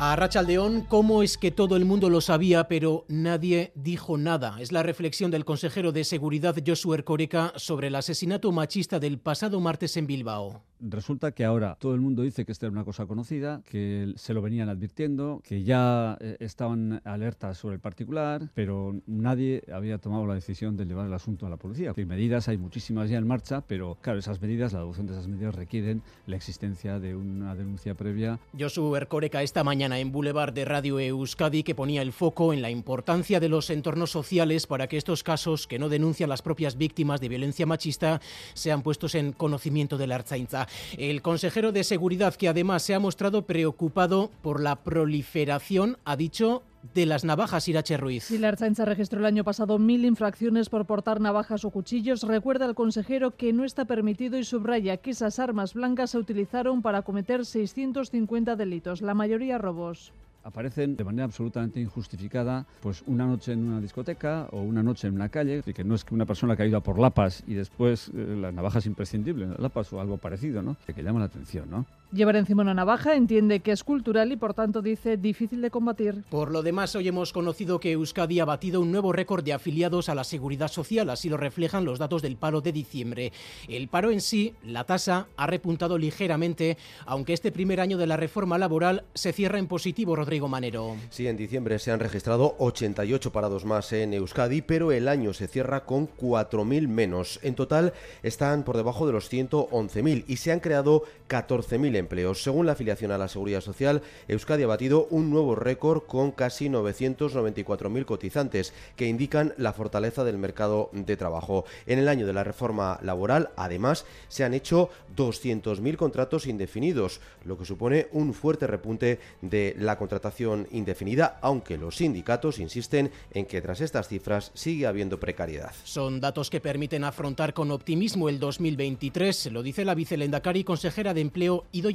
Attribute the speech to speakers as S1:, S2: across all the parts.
S1: A Rachaldeón, ¿cómo es que todo el mundo lo sabía, pero nadie dijo nada? Es la reflexión del consejero de Seguridad Josué Ercoreca sobre el asesinato machista del pasado martes en Bilbao.
S2: Resulta que ahora todo el mundo dice que esta era una cosa conocida, que se lo venían advirtiendo, que ya eh, estaban alertas sobre el particular, pero nadie había tomado la decisión de llevar el asunto a la policía. Hay medidas, hay muchísimas ya en marcha, pero claro, esas medidas, la adopción de esas medidas requieren la existencia de una denuncia previa.
S1: Josu Ercoreca esta mañana en Boulevard de Radio Euskadi que ponía el foco en la importancia de los entornos sociales para que estos casos que no denuncian las propias víctimas de violencia machista sean puestos en conocimiento de la Arzainza. El consejero de Seguridad, que además se ha mostrado preocupado por la proliferación, ha dicho de las navajas Irache Ruiz.
S3: Si la Arzainza registró el año pasado mil infracciones por portar navajas o cuchillos, recuerda al consejero que no está permitido y subraya que esas armas blancas se utilizaron para cometer 650 delitos, la mayoría robos
S2: aparecen de manera absolutamente injustificada, pues una noche en una discoteca o una noche en una calle, y que no es que una persona que ha ido a por lapas y después eh, la navaja es imprescindible, lapas o algo parecido, ¿no? Que llama la atención, ¿no?
S3: Llevar encima una navaja entiende que es cultural y por tanto dice difícil de combatir.
S1: Por lo demás, hoy hemos conocido que Euskadi ha batido un nuevo récord de afiliados a la seguridad social, así lo reflejan los datos del paro de diciembre. El paro en sí, la tasa, ha repuntado ligeramente, aunque este primer año de la reforma laboral se cierra en positivo, Rodrigo Manero.
S4: Sí, en diciembre se han registrado 88 parados más en Euskadi, pero el año se cierra con 4.000 menos. En total están por debajo de los 111.000 y se han creado 14.000 empleos. Según la afiliación a la Seguridad Social, Euskadi ha batido un nuevo récord con casi 994.000 cotizantes, que indican la fortaleza del mercado de trabajo. En el año de la reforma laboral, además, se han hecho 200.000 contratos indefinidos, lo que supone un fuerte repunte de la contratación indefinida, aunque los sindicatos insisten en que tras estas cifras sigue habiendo precariedad.
S1: Son datos que permiten afrontar con optimismo el 2023, lo dice la vicelendacari consejera de Empleo Ido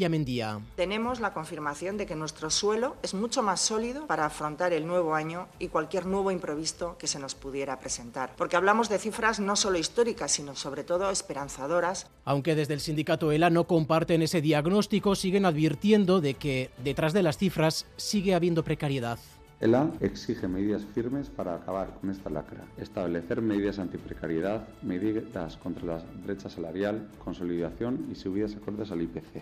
S5: tenemos la confirmación de que nuestro suelo es mucho más sólido para afrontar el nuevo año y cualquier nuevo imprevisto que se nos pudiera presentar. Porque hablamos de cifras no solo históricas, sino sobre todo esperanzadoras.
S1: Aunque desde el sindicato ELA no comparten ese diagnóstico, siguen advirtiendo de que detrás de las cifras sigue habiendo precariedad.
S6: ELA exige medidas firmes para acabar con esta lacra, establecer medidas antiprecariedad, medidas contra la brecha salarial, consolidación y subidas acordes al IPC.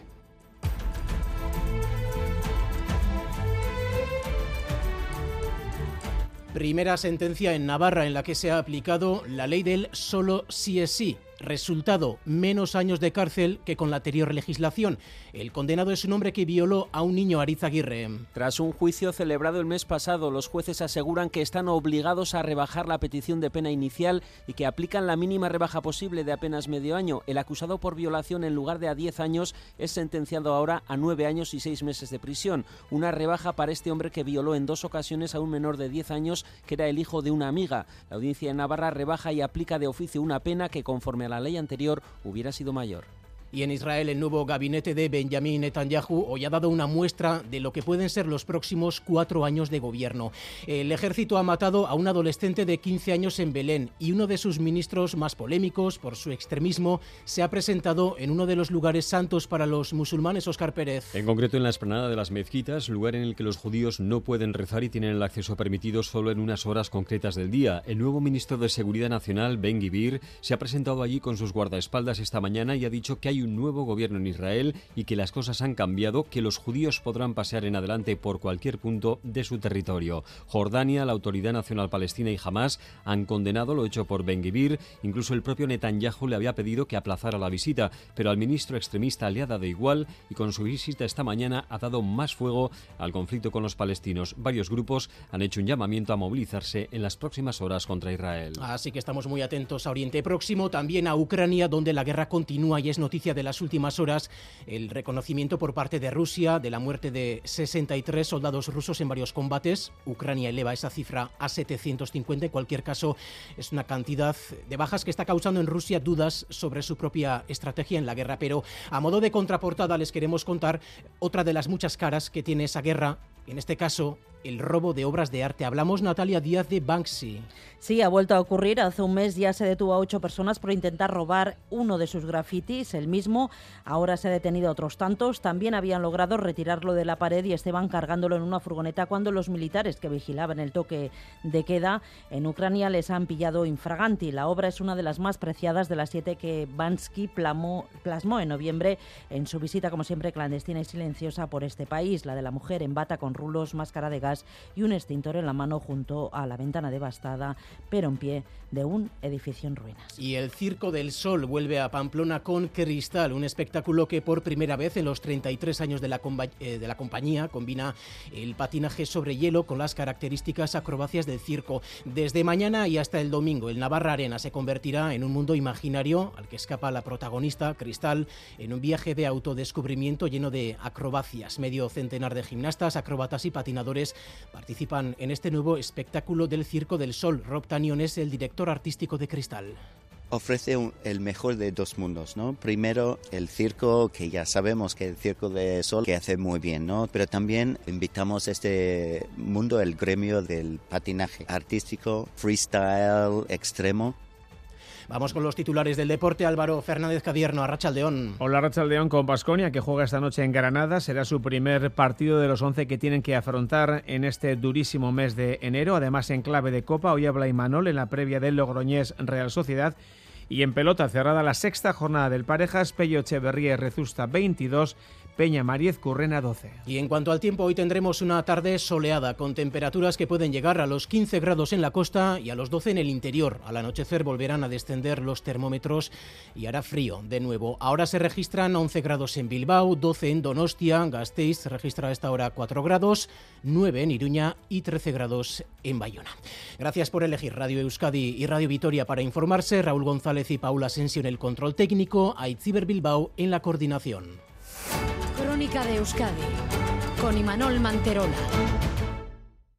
S1: Primera sentencia en Navarra en la que se ha aplicado la ley del solo sí es sí. Resultado, menos años de cárcel que con la anterior legislación. El condenado es un hombre que violó a un niño Ariz Aguirre.
S7: Tras un juicio celebrado el mes pasado, los jueces aseguran que están obligados a rebajar la petición de pena inicial y que aplican la mínima rebaja posible de apenas medio año. El acusado por violación en lugar de a 10 años es sentenciado ahora a 9 años y 6 meses de prisión. Una rebaja para este hombre que violó en dos ocasiones a un menor de 10 años que era el hijo de una amiga. La audiencia de Navarra rebaja y aplica de oficio una pena que conforme a la ley anterior hubiera sido mayor.
S1: Y en Israel el nuevo gabinete de Benjamin Netanyahu hoy ha dado una muestra de lo que pueden ser los próximos cuatro años de gobierno. El ejército ha matado a un adolescente de 15 años en Belén y uno de sus ministros más polémicos por su extremismo se ha presentado en uno de los lugares santos para los musulmanes, Oscar Pérez.
S8: En concreto en la esplanada de las mezquitas, lugar en el que los judíos no pueden rezar y tienen el acceso permitido solo en unas horas concretas del día. El nuevo ministro de Seguridad Nacional, Ben Gibir, se ha presentado allí con sus guardaespaldas esta mañana y ha dicho que hay un nuevo gobierno en Israel y que las cosas han cambiado, que los judíos podrán pasear en adelante por cualquier punto de su territorio. Jordania, la Autoridad Nacional Palestina y Hamas han condenado lo hecho por Ben Gvir. Incluso el propio Netanyahu le había pedido que aplazara la visita, pero al ministro extremista le ha dado igual y con su visita esta mañana ha dado más fuego al conflicto con los palestinos. Varios grupos han hecho un llamamiento a movilizarse en las próximas horas contra Israel.
S1: Así que estamos muy atentos a Oriente Próximo, también a Ucrania, donde la guerra continúa y es noticia de las últimas horas el reconocimiento por parte de Rusia de la muerte de 63 soldados rusos en varios combates. Ucrania eleva esa cifra a 750. En cualquier caso, es una cantidad de bajas que está causando en Rusia dudas sobre su propia estrategia en la guerra. Pero a modo de contraportada les queremos contar otra de las muchas caras que tiene esa guerra, en este caso el robo de obras de arte. Hablamos, Natalia Díaz, de Banksy.
S9: Sí, ha vuelto a ocurrir. Hace un mes ya se detuvo a ocho personas por intentar robar uno de sus grafitis, el mismo. Ahora se ha detenido otros tantos. También habían logrado retirarlo de la pared y estaban cargándolo en una furgoneta cuando los militares que vigilaban el toque de queda en Ucrania les han pillado infraganti. La obra es una de las más preciadas de las siete que Bansky plasmó en noviembre en su visita, como siempre, clandestina y silenciosa por este país. La de la mujer en bata con rulos, máscara de gas y un extintor en la mano junto a la ventana devastada pero en pie de un edificio en ruinas.
S1: Y el Circo del Sol vuelve a Pamplona con Cristal, un espectáculo que por primera vez en los 33 años de la, eh, de la compañía combina el patinaje sobre hielo con las características acrobacias del circo. Desde mañana y hasta el domingo, el Navarra Arena se convertirá en un mundo imaginario al que escapa la protagonista, Cristal, en un viaje de autodescubrimiento lleno de acrobacias. Medio centenar de gimnastas, acróbatas y patinadores participan en este nuevo espectáculo del Circo del Sol. Rob Tanion es el director artístico de Cristal
S10: ofrece el mejor de dos mundos, ¿no? Primero, el circo, que ya sabemos que el circo de sol que hace muy bien, ¿no? Pero también invitamos a este mundo, el gremio del patinaje artístico, freestyle, extremo.
S1: Vamos con los titulares del deporte. Álvaro Fernández Cadierno, Arrachaldeón.
S11: Hola, Arrachaldeón con Pasconia, que juega esta noche en Granada. Será su primer partido de los 11 que tienen que afrontar en este durísimo mes de enero. Además, en clave de Copa, hoy habla Imanol en la previa del Logroñés Real Sociedad. Y en pelota cerrada la sexta jornada del Parejas, Pello Echeverría Rezusta 22, Peña Mariez Currena 12.
S1: Y en cuanto al tiempo, hoy tendremos una tarde soleada con temperaturas que pueden llegar a los 15 grados en la costa y a los 12 en el interior. Al anochecer volverán a descender los termómetros y hará frío de nuevo. Ahora se registran 11 grados en Bilbao, 12 en Donostia, Gasteiz registra a esta hora 4 grados, 9 en Iruña y 13 grados en Bayona. Gracias por elegir Radio Euskadi y Radio Vitoria para informarse. Raúl González y Paula Asensio en el control técnico, Aitziber Bilbao en la coordinación.
S12: De Euskadi con Imanol Manterola.